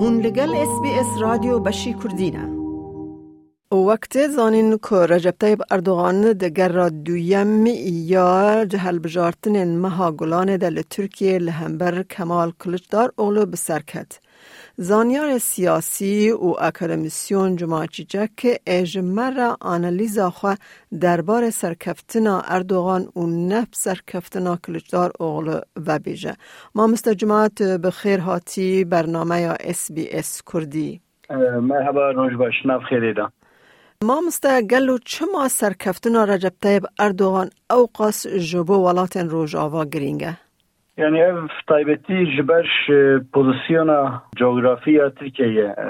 هون لگل اس بی اس رادیو بشی کردینه وقت زانین که رجب طیب اردوغان دگر را دویم یا جهل بجارتن مها گلان دل ترکیه لهمبر کمال کلچدار اولو بسرکت. زانیار سیاسی و اکادمیسیون جماعتی که اجمر آنالیزا خوا دربار سرکفتنا اردوغان و نف سرکفتنا کلچدار اغل و بیجه ما مستر جماعت بخیر هاتی برنامه یا اس بی اس کردی. مرحبا روش باش نف خیریده ما مستا گلو چما سرکفتنا رجب طیب اردوغان او قاس جبو ولاتن روش آوا گرینگه؟ Yani ev taybeti jiber e, pozisyona coğrafiya Türkiye'ye e,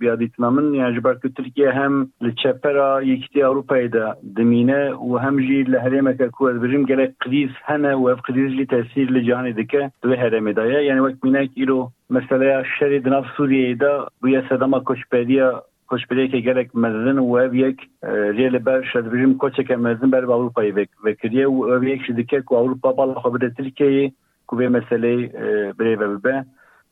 bir ditmamın yani jiber ki Türkiye hem li çepera yekti Avrupa'yı da demine ve hem jî li heremeke ku ez birim gelek kriz hene ve ev kriz li tesir li cihani dike ve heremedaya. Yani vek minek ilo mesela şerri dinav Suriye'de bu yasadama koşperiye koşbeleke gerek mezin ve ev yek e, riyeli ber şadbirim koçeke mezin ber Avrupa'yı ve kiriye ve ev yek şidike Avrupa bala habire Türkiye'yi kuvê meseleyê e, birêve bibe.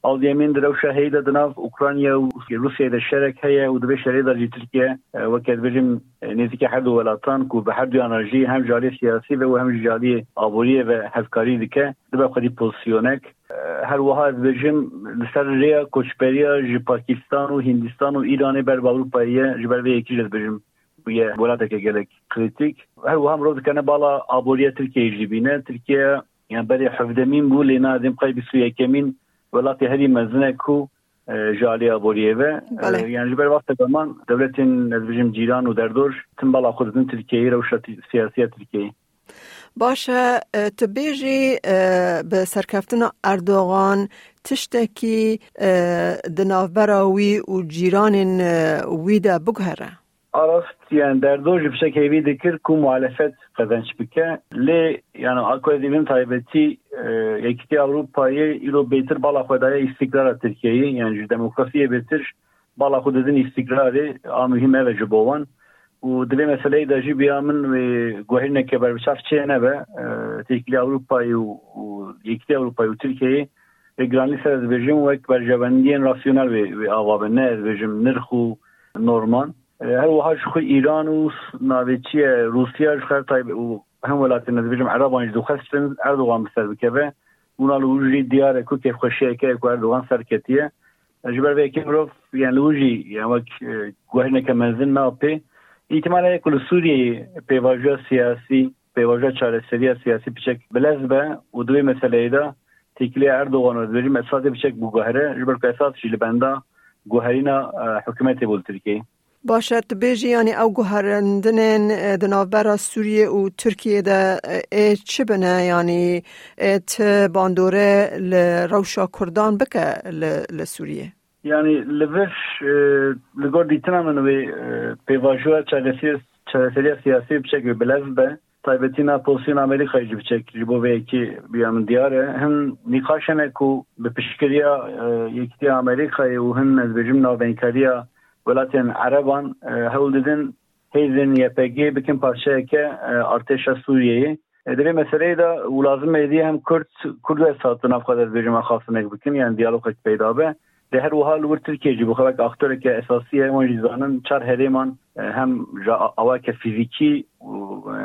Aldiyê min di rewşa hey de di Ukrayna û Rûsyayê de şerek heye û divê şerê de jî Tirkiye weke dibêjim nêzîkî her du welatan ku bi her duyan re hem cariyê siyasî ve û hem jî cariyê aboriyê ve hevkarî dike. Dibe xwedî pozisyonek e, her wiha dibêjim li ser rêya ji Pakistan û Hindistan û Îranê ber bi Avrupayê ji ber vê yekî dibêjim bûye welateke gelek kritik. Her wiha mirov dikene bala aboriya Tirkiyeyê jî bîne Tirkiye یان بەری حەفدەمین بوو لێ نادیم قەی بیست یەکەمین وڵاتی هەری مەزنە و جاالیا بۆریێوە یان بەر وقت دەمان دەولەتین نزبژم جیران و دەردۆش تم بەڵا خودن ترکیه و سیاسیە ترکیه. باشە تبێژی بە سەرکەفتنا ئەردۆغان تشتێکی دناوبەرا وی و جیرانین ویدا بگهرە. Arastiyen derdo yüksek evi dikir ku muhalefet kazanç bike. Le yani akodivin taybeti e, ekti Avrupa'yı ilo betir bala kodaya istikrara Türkiye'yi yani demokrasiye betir bala kodedin istikrarı amühim eveci bovan. Bu dile meseleyi de jibiyamın ve gohirne keber bıçak çeyene ve tekli Avrupa'yı ekti Avrupa'yı Türkiye'yi ve granli ser ve ekber jevendiyen rasyonel ve avabene ezbejim nirhu norman. هر وها خو ایران و ناویچی روسیا خر طيب و هم ولات نزبیجم عربان جدو خستن اردوغان بسر بکبه اونا لوجی دیاره کو کیف خوشیه که اردوغان سرکتیه جبر به که مروف يعني لوجي يعني وك گوهرنا كمنزل ما بي احتمال كل سوريا بيواجه سياسي بيواجه چارەسەریە سیاسی بچێک بلەزبە و دوێ مەسلەیەدا تیکلی ئەردوغان وەزبێری مەسادی بچێک بووگەهرە ژبەر کەساتشی لە بەندا گوهرینە حکوومەتی بۆ ترکی باشد بیجی یعنی او گوهرندن دنابرا سوریه و ترکیه ده ای چه بنه یعنی ات باندوره لروشا کردان بکه لسوریه yani li vir li gor dîtina min wê pêvajoya çareseriya siyasî biçek wê bilez be taybetîna pozisyona Amerîkayê jî biçek ji bo vê yekî biya min diyar e hin nîqaşene ku bi piştgiriya ولاتن عربان هول دیدن هیزن یپگی بکن پارچه که ارتش سوریه دیوی مسئله دا ولازم میدی هم کرد کرد و اسات و نفخات از بیرون خاصی نگ بکن یعنی دیالوگ که پیدا به. در هر وحال ور ترکیه جی بخواد که اختر که اساسیه ما جیزانن چار هریمان هم جا آواه که فیزیکی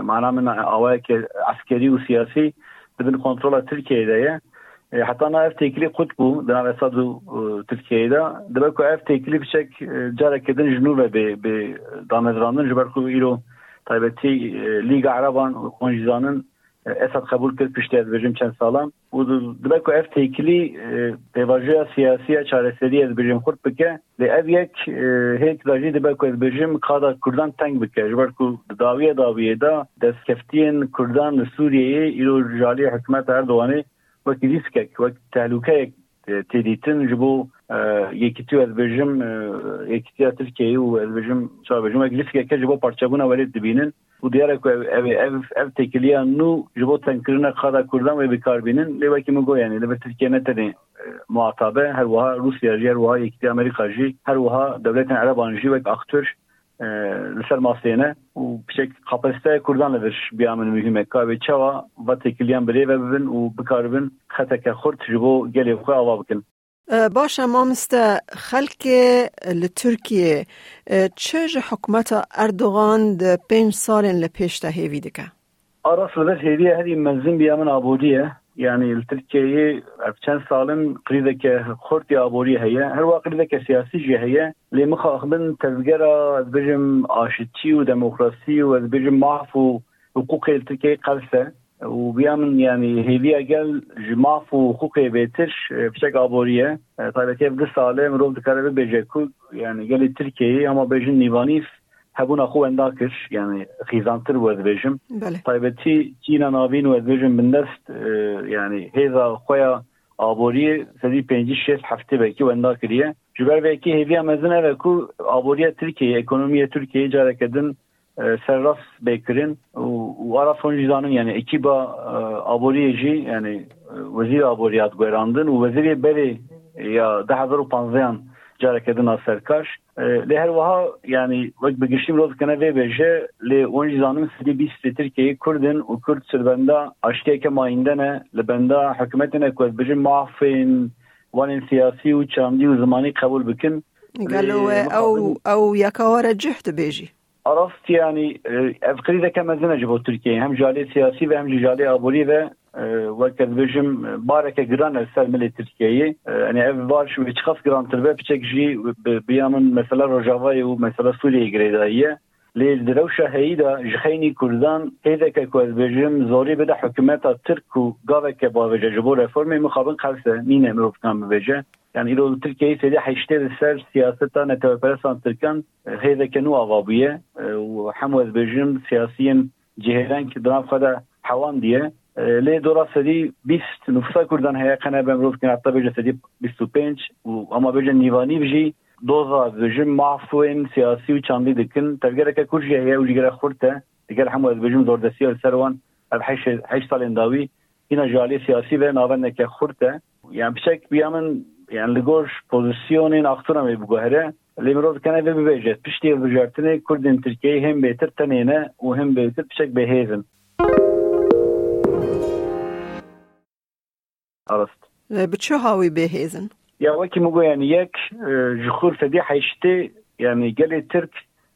معنی من آواه که عسکری و سیاسی دنبال کنترل ترکیه دیه E, Hatana ev tekili kut bu, dina ve sadu e, Türkiye'de. Demek ki ev tekili bir şey carek edin jnur ve be, be danedranın. Jiber ku ilo taybeti Liga Araban konjizanın Esad kabul kır piştiyat bircim çen sağlam. Bu demek ki ev tekili devajıya siyasiye çareseliye bircim kurt bike. Ve ev yek hek daji demek ki bircim kada Kurdan tank bike. Jiber ku daviye daviye da deskeftiyen Kurdan Suriye'yi ilo jali hükümet Erdoğan'ı دا دستکفتین کردان سوریه ایرو جالی حکومت اردوانی وەک ریسکێک وەک تالوکەیەک تێدیتن ji bo yekîtî ez bêjim yekîtiya Tirkiyeyê û ez bêjim çavbêjim wek lîskeke ji bo parçebûna welê dibînin û diyare ku ev ev ev têkiliya nû ji bo tenkirina xada Kurdan ve bikarbînin lê wekî min goyanî li Tirkiye ne tenê muhatabe her wiha Rusya jî her wiha yekîtiya Amerîka jî her wiha devletên Ereban jî wek aktör لسر ماستی و پیشک خاپسته کردن لبرش بیامن و می‌خوایم که به چه و و تکلیم بله و ببین و بکار بین خورد تجربه خورت گلی خوی آوا بکن. باشه ما مست خالق ل ترکیه حکمت اردوغان د پنج سال ل پشت هیوید که. آرزو داره هیوی هری مزین بیامن آبودیه çend salin qrîdeke xortî aborî heye her wa qrîdeke siyasî jî heye lê min xaxibin tezgera ez bijim aşitî û demokrasî û ez bijim maf û hukukê Türkiye qelse û biya min yani hêviya gel ji maf û hukukê bêtir fişek aboriye taybetî ev di salê mirov dikare bibêje ku yani gelê Tirkiyeyê ama bêjin nîvanî hebûna xwe wenda kir yani xîzantir wê dibêjim taybetî çîna navîn wê dibêjim bin dest yani hêza xwe ya aboriyê sedî pêncî şêst heftê vekî wenda kiriye ji ber vekî hêviya mezin ev ku aboriya Tirkiye ekonomiya Tirkiye careke din serrast bêkirin û ara son jî zanin yani ekîba aboriyê jî yani wezîr aboriyat guerandin û wezîrê berê ya de hezar û panzeyan careke din a serkaş لی هر وها یعنی وقت بگشتیم روز کنه وی بشه لی اون زانم سدی بیست ترکیه کردن و کرد سربنده اشتی که ماینده نه لبنده حکومت نه که بجن معافین وان سیاسی و چاندی و زمانی قبول بکن قالوا او او يكوار جهد بيجي. عرفت يعني افقري ذا كما زنا جبو تركيا هم جالي سياسي وهم جالي ابولي و وەکە دبێژم بارێکە گران سەر ملی ترکیایی ئەنی ئەف باش چخف گرانتربە پچێک ژی بیا من مەسەلا ڕۆژاوای و مەسەلا سووری گرێداییە لێ درەوشە هەیدا ژخینی کوردان هێدەکە کوێزبێژم زۆری بدە حکوومەتە ترک و گاوێکە باێژە ji بۆ رەفۆمی مخابن قەرسە نینە مرۆڤکان ببێژە یان ئیرۆ ترکیه سێدە هەشتێ سەر سیاستان نەتەوەپەرسان ترکان هێدەکە نو ئاوابووە و هەموەزبێژم سیاسیین جهێران کە دناافخەدا حەوان دیە لی دورا سدی 20 نفوسا کردن هیا کنه به امروز که نتا بیجه سدی 25 و اما بیجه نیوانی بجی دوزا بجم معفوین سیاسی و چاندی دکن. تفگره که کجی هیا و جگره خورته دکر همو از بجم زوردسی و سروان از هشت سال انداوی اینا جالی سیاسی به ناوند که خورته یعنی بشک بیامن یعنی لگوش پوزیسیون این اختر همی بگوهره لی مروز کنه به بیجه پشتی بجارتنه کردین ترکیه هم بیتر تنینه و هم بیتر بشک بهیزن arast. بچه هاوی بهیزن؟ یا وکی مگو یعنی یک جخور فدی حیشتی یعنی گلی ترک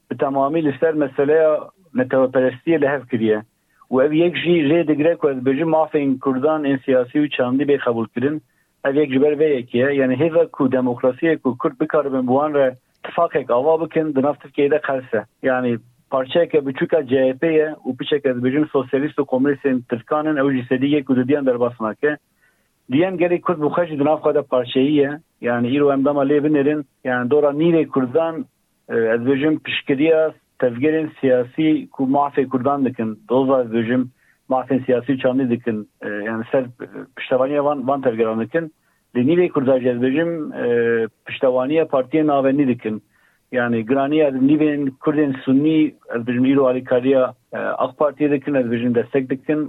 به تمامی لسر مسئله نتوپرستی لحف کریه و ev yek jî rê digre ku ez bijim mafên Kurdan ên siyasî û çandî bê qebul kirin ev yek ji ber vê ye yani hêva ku demokrasiyê ku Kurd bikaribin bi wan re tifaqek ava bikin di nav Tirkiyeyê de qerse yani parçeyeke biçûka CHP ye û piçek ez bijim sosyalîst û komünistên Tirkanin ew jî sedî yek û didiyan Diyem gerek Kürt bu kaç dinav kada parçayı yani iro emdama lebinerin yani dora nire Kürdan e, ez bejim pişkiriya tevgerin siyasi ku mahfe Kürdan dikin. Doza ez bejim siyasi çanlı dikin. E, yani ser e, piştavaniye van, van tevgeran dikin. Li nire Kürdan ez bejim piştavaniye partiye navenli dikin. Yani giraniya nîvên Kurdên Sunnî ez bêjim îro alîkariya AK Partiye dikin ez bêjim destek dikin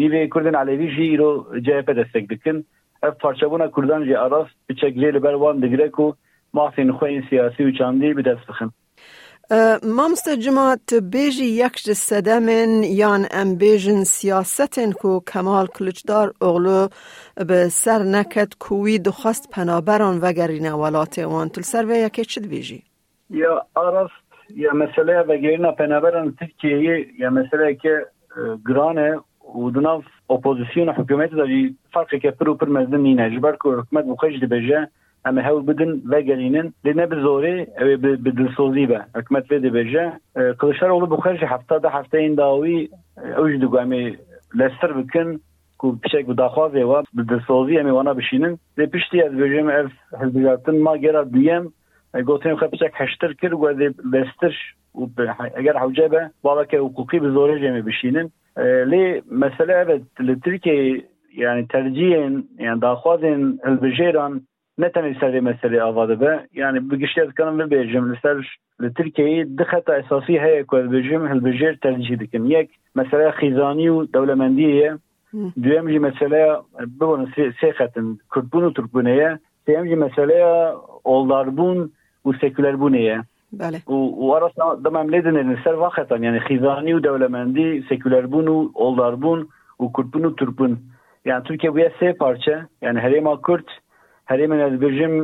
nîvê Kurdên Alevî jî îro CHP destek dikin ev parçebûna Kurdan jî arast biçek jê li ber wan digire ku mafên xwe yên siyasî û çandî bi dest bixin مامستا جماعت بیجی یک سدمن یان ام بیجن سیاستن کو کمال کلچدار اغلو به سر نکد کوی دخواست پنابران و گرین ولات وان تل سر و یکی چید بیجی؟ یا آراست یا مسئله و گرین پنابران ترکیه یا مسئله که گرانه و دناف اپوزیسیون حکومت داری فرقی که پرو پر مزدن نینه جبر که حکومت بخش دی بجه em hewl bidin vegerînin lê ne bi zorê ew ê bi dilsozî be hikûmet vê dibêje Kılıçdaroğlu bu xwe ji hefta de hefteyên dawî ew jî digu em ê lester bikin ku pişek bi daxwazê wa bi dilsozî em ê wana bişînin lê piştî ez bêjim ev hizbijatin ma gera duyem kir û ez ê lestir û eger hewce be baveke hukukî bi zorê jê em ê bişînin lê mesele evet li Tirkiye yani tercihên yani daxwazên hilbijêran نتنی سر مسئله آواده به. یعنی بگشتی از کنم ببیجم لسر لترکیه ده خطا اساسی هیا که بجم هل بجیر ترجیح دکن. یک مسئله خیزانی و دولمندیه. دویم جی مسئله ببون سه خطن کردبون و ترکبونه سیم جی مسئله اولداربون و سکولربونه بله. و و arasında da memledin ser vakatan yani xizani و devlemendi sekülerbun و oldarbun و Kürtbun و Türkbun yani Türkiye bu se parça yani Herema Kürt هەرێمن ئەس بژم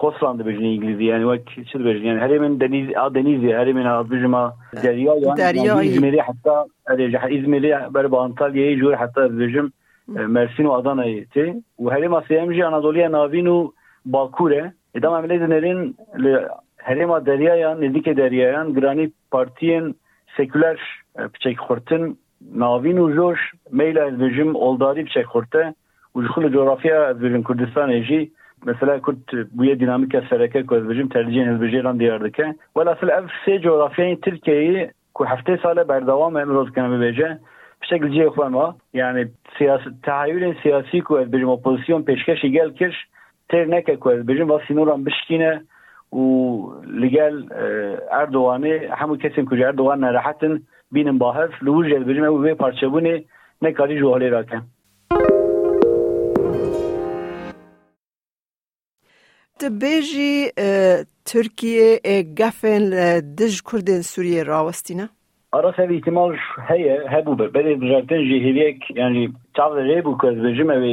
کۆسلان دەبژنی ئینگلیزی یانی وەک چ بژن یان هەرێمن دەنیز ئا دەنیزی هەرێمن بژمە دەریا ئیزمێری حتا ئەرێژە ئیزمێری بەر بە ئەنتالیایی جوور حتا بژم مرسین و ئادانایی تێ و هەرێما سێمژی ئەنادۆلیە ناوین و باکوورە ئێدام ئەملێ دەنێرین هەرێما دەریایان نزیکە دەریایان گرانی پارتیên سکولەر پچێک خورتن ناوین و جۆش میل ez bijim oldadî biçek xurte û ji xu li coğrafya ez bijim Kurdistanê jî mesela Kurd bûye dînamîka sereke ku ez bijim tercihên hizbijêran diyar dike welasıl ev sê coğrafyayên Tirkiyeyê ku heftê sale berdewam em rozkene bibêje biçek ciyê xwe ma yani tehayülên siyasî ku ez bijim opozisyon pêşkeşî gel kir تر نکه کو بجن واکسینو را بشکینه و لگل اردوانه همو کسی که اردوان نراحتن بینن باهر لوجه بجن و به پارچه بونه نکاری جواله را کن تبیجی ترکیه گفن دج کردن سوریه راوستینه؟ Aras ev ihtimal heye hebû be berê bijartin jî hêviyek yanî çav rê bû ku ez bijim ev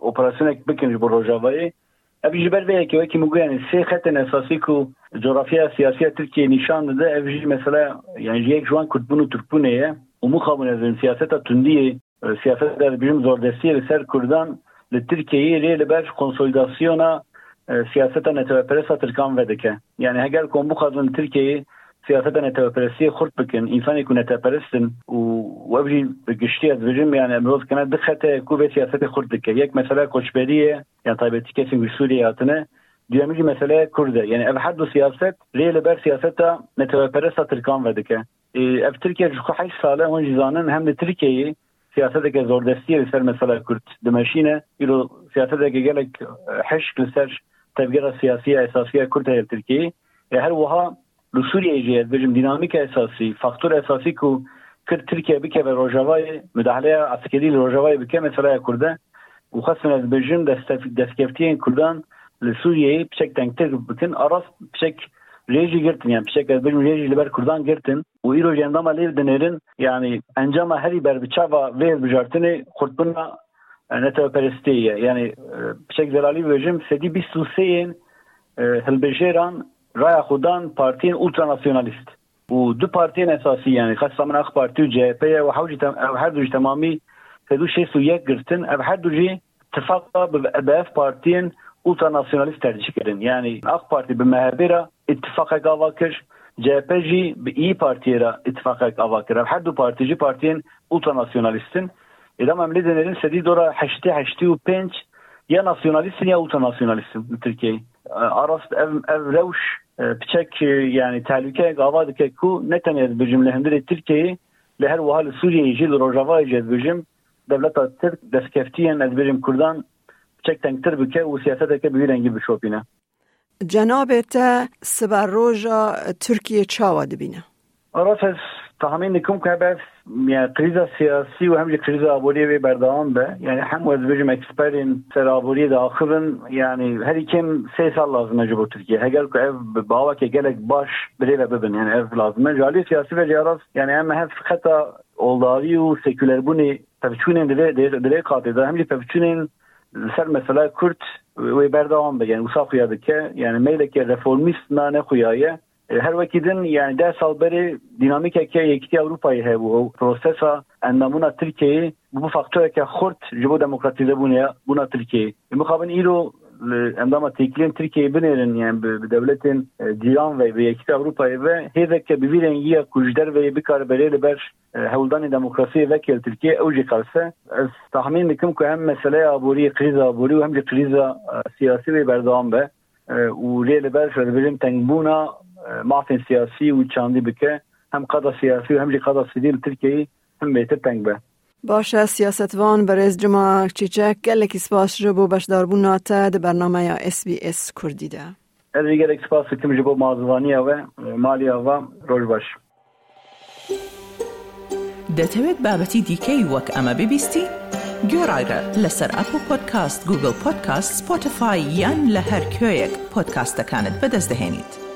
operasyonek bikin ji bo rojavayê ev ji ber veyekî wekî min yani sê xetin esasî ku coğrafya siyasiya Tirkiye nîşan dide ev jî mesela yani ji yek ji wan Kurdbûn û Türkbûnê ye û min xabûn ez siyaseta tundiyê siyaset der bijim zordestiyê li ser Kurdan li Tirkiyeyê rê li ber konsolidasyona siyaseta netewperesa Tirkan vedike yani heger kom bu xazin Tirkiyeyê سیاستن تەپەرستی خورد بکن. انسانی ئینسانێک نەتەپەرستن و وەبژی گشتی از بژم یان ئەمرۆز کەە دخەتە کوبێ سیاست خورد دکە یەک مەسەلا کۆچبەریە یان تایبەتی کەسی وسووری هاتنە دوامجی مسئله کرده. یعنی اف حد سیاست لیل بر سیاست نتوپرسا ترکان ودکه اف ترکیه جو حیش ساله اون جزانن هم ترکیه. سیاست که زوردستی لسر مسئله کرد. دمشینه ایرو سیاست که گلک حشک لسر تبگیر سیاسی اساسی کرده ترکیه. هر وها li Kurd Sûriyeyê jî ez bijim dînamîka esasî faktor esasî ku kir Tirkiye bike ve rojavayê müdahaleya askerî li rojavayê bike meselaya Kurde û xestin ez bijim destkeftiyên Kurdan li Sûriyeyê piçek tengtir bikin aras piçek rêjî girtin yani piçek ez bijim rêjî li ber Kurdan girtin û îro ji endama lêv dinêrin yani encama herî ber bi çava vê hizbijartinê xurtbûna netewperestiyê ye yani piçek zelalî bijim sedî bîst û sêyên hilbijêran Raya Xudan partiyen ultranasyonalist. و دو پارتیان اساسی یعنی خاصه من اخ پارتی و جی پی و حوجی تم او هر دوج تمامی هدو شیس و یک گرتن او هر دوجی اتفاقا به اف پارتیان اولتا ناسیونالیست ترجیح کردن یعنی اخ پارتی به مهبی را اتفاق گاوا کرد جی پی جی به ای پارتی را اتفاق گاوا کرد هر دو پارتی جی پارتیان اولتا ناسیونالیستن ادام عملی دنرین سدی دورا هشتی هشتی و پنج یا ناسیونالیستن یا اولتا ناسیونالیستن ترکیه arast ev ev rewş piçek yani tehlikeyek ava dike ku ne tenê bijim li hindirê Tirkiyeyê li her wiha li Sûriyeyê jî li Rojavayê jê bijim devleta Tirk destkeftiyên ez bijim Kurdan piçek tengtir bike û siyaseteke bi wî rengî bişopîne Cenabê te siber roja Tirkiye çawa dibîne Aras ez tahmin dikim ku hebe yani kriza siyasî û hem jî kriza aboriyê wê berdewam be yani hem ez bijim eksperên ser aboriyê de axivin yani herî kim sê sal lazim ji bo Tirkiye heger ku ev bi bawekê gelek baş birê ve bibin yani ev lazim e jalî siyasî ve caras yani em hev xeta oldarî û sekülerbûnê pevçûnên divê divê qatê de hem jî pevçûnên ser mesela Kürt wê berdewam be yani wisa xuya dike yani هر وکی دن یعنی ده سال بری دینامیک که یکیتی اروپایی هی و پروسسا اندامونا ترکیه بو فاکتور که خورد جبو دموکراتیزه بونه بونا ترکیه مخابن ایرو endama teklin Türkiye'yi. E, Binerin yani bir devletin e, cihan ve bir yekisi Avrupa'yı ve hedekke bir viren yiye kujder ve bir karbereli ber e, hevldani demokrasi vekil Türkiye evci kalse ez tahmin dikim ki hem mesele aburi kriza aburi hem de kriza siyasi ve berdoğan be u reyli ber şöyle birim tengbuna mafên siyasî û çandî bike hem qada siyasî û hem jî qada sivîl Tirkiyeyê him bêtir teng be باشه سیاستوان برز جمع چیچک گلکی سپاس جو بو بشداربونا te di bernameya SBS Kurdî de. Ez ê gelek spas dikim ji bo mazivaniya we maliya we roj baş. دەتەوێت بابەتی دیکەی وەک ئەمە ببیستی؟ گۆڕایرە لەسەر ئەپ و پۆدکاست گوگل پۆدکاست سپۆتفاای یان لە هەر کوێیەک پۆدکاستەکانت بەدەستدەێنیت.